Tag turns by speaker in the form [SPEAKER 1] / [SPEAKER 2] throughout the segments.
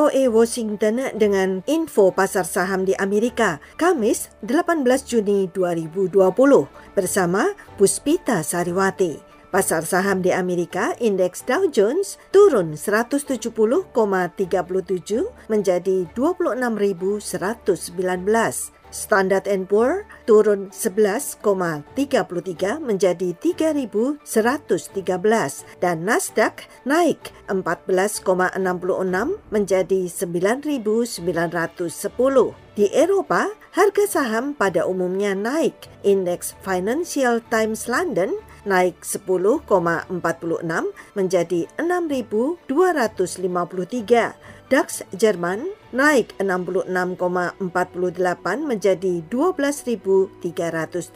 [SPEAKER 1] VOA Washington dengan info pasar saham di Amerika, Kamis 18 Juni 2020 bersama Puspita Sariwati. Pasar saham di Amerika, indeks Dow Jones turun 170,37 menjadi 26.119. Standard Poor turun 11,33 menjadi 3.113 dan Nasdaq naik 14,66 menjadi 9.910. Di Eropa, harga saham pada umumnya naik. Indeks Financial Times London naik 10,46 menjadi 6.253 DAX Jerman naik 66,48 menjadi 12.382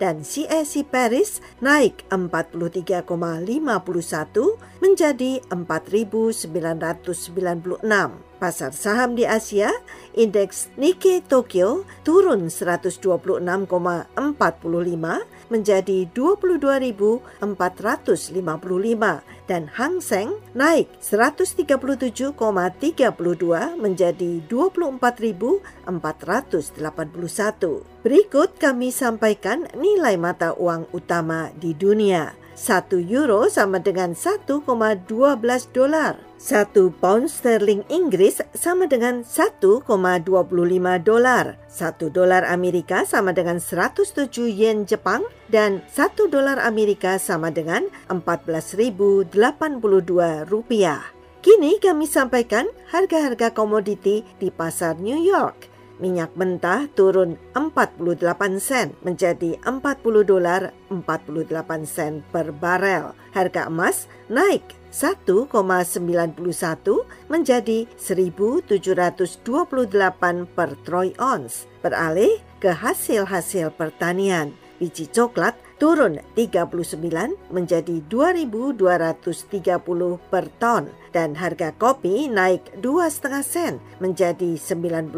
[SPEAKER 1] dan CAC Paris naik 43,51 menjadi 4.996. Pasar saham di Asia, indeks Nikkei Tokyo turun 126,45 menjadi 22.455 dan Hang Seng naik 137,32 menjadi 24.481. Berikut kami sampaikan nilai mata uang utama di dunia. 1 euro sama dengan 1,12 dolar. 1 pound sterling Inggris sama dengan 1,25 dolar. 1 dolar Amerika sama dengan 107 yen Jepang dan 1 dolar Amerika sama dengan 14.082 rupiah. Kini kami sampaikan harga-harga komoditi di pasar New York minyak mentah turun 48 sen menjadi 40 dolar 48 sen per barel. Harga emas naik 1,91 menjadi 1.728 per troy ounce. Beralih ke hasil-hasil pertanian. Biji coklat turun 39 menjadi 2.230 per ton dan harga kopi naik 2,5 sen menjadi 98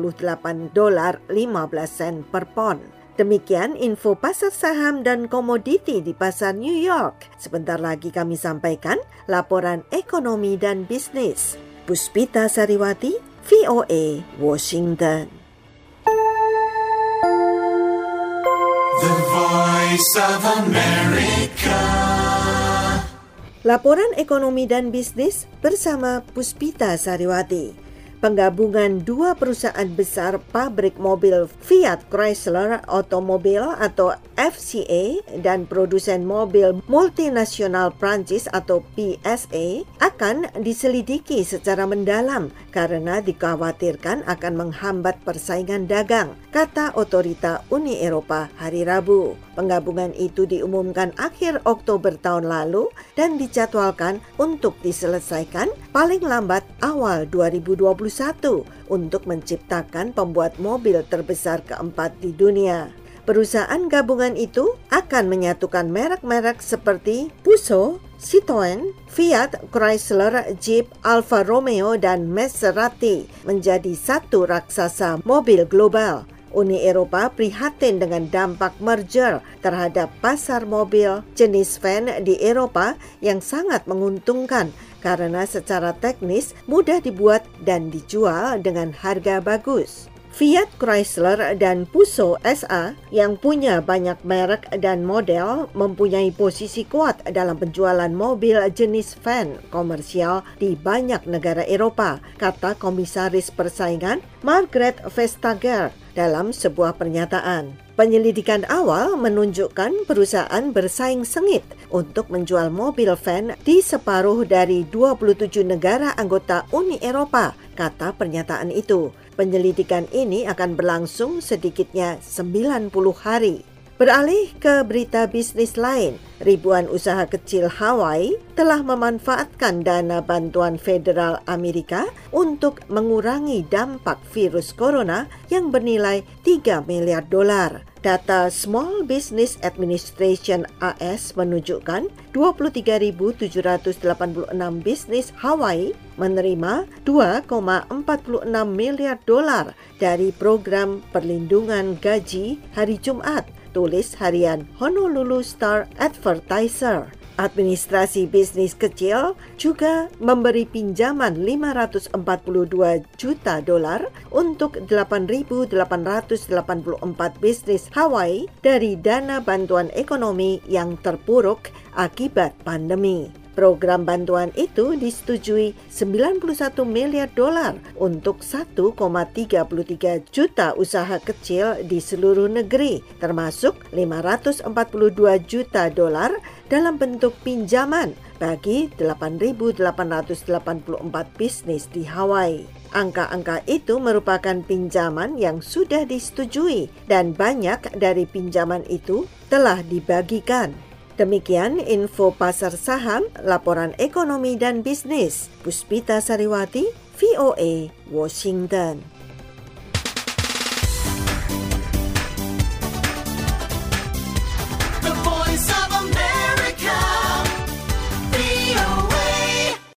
[SPEAKER 1] dolar 15 sen per pon. Demikian info pasar saham dan komoditi di pasar New York. Sebentar lagi kami sampaikan laporan ekonomi dan bisnis. Puspita Sariwati, VOA, Washington.
[SPEAKER 2] The Voice of America.
[SPEAKER 1] Laporan ekonomi dan bisnis bersama Puspita Sariwati penggabungan dua perusahaan besar pabrik mobil Fiat Chrysler Automobile atau FCA dan produsen mobil multinasional Prancis atau PSA akan diselidiki secara mendalam karena dikhawatirkan akan menghambat persaingan dagang, kata otorita Uni Eropa hari Rabu. Penggabungan itu diumumkan akhir Oktober tahun lalu dan dijadwalkan untuk diselesaikan paling lambat awal 2021 untuk menciptakan pembuat mobil terbesar keempat di dunia. Perusahaan gabungan itu akan menyatukan merek-merek seperti Puso, Citroen, Fiat, Chrysler, Jeep, Alfa Romeo, dan Maserati menjadi satu raksasa mobil global. Uni Eropa prihatin dengan dampak merger terhadap pasar mobil jenis van di Eropa yang sangat menguntungkan karena secara teknis mudah dibuat dan dijual dengan harga bagus. Fiat Chrysler dan Puso SA yang punya banyak merek dan model mempunyai posisi kuat dalam penjualan mobil jenis van komersial di banyak negara Eropa, kata Komisaris Persaingan Margaret Vestager dalam sebuah pernyataan. Penyelidikan awal menunjukkan perusahaan bersaing sengit untuk menjual mobil van di separuh dari 27 negara anggota Uni Eropa, kata pernyataan itu. Penyelidikan ini akan berlangsung sedikitnya 90 hari. Beralih ke berita bisnis lain, ribuan usaha kecil Hawaii telah memanfaatkan dana bantuan federal Amerika untuk mengurangi dampak virus corona yang bernilai 3 miliar dolar. Data Small Business Administration AS menunjukkan 23.786 bisnis Hawaii menerima 2,46 miliar dolar dari program perlindungan gaji hari Jumat tulis harian Honolulu Star Advertiser. Administrasi bisnis kecil juga memberi pinjaman 542 juta dolar untuk 8.884 bisnis Hawaii dari dana bantuan ekonomi yang terpuruk akibat pandemi. Program bantuan itu disetujui 91 miliar dolar untuk 1,33 juta usaha kecil di seluruh negeri, termasuk 542 juta dolar dalam bentuk pinjaman bagi 8.884 bisnis di Hawaii. Angka-angka itu merupakan pinjaman yang sudah disetujui dan banyak dari pinjaman itu telah dibagikan. Demikian info pasar saham, laporan ekonomi dan bisnis. Puspita Sariwati, VOA, Washington.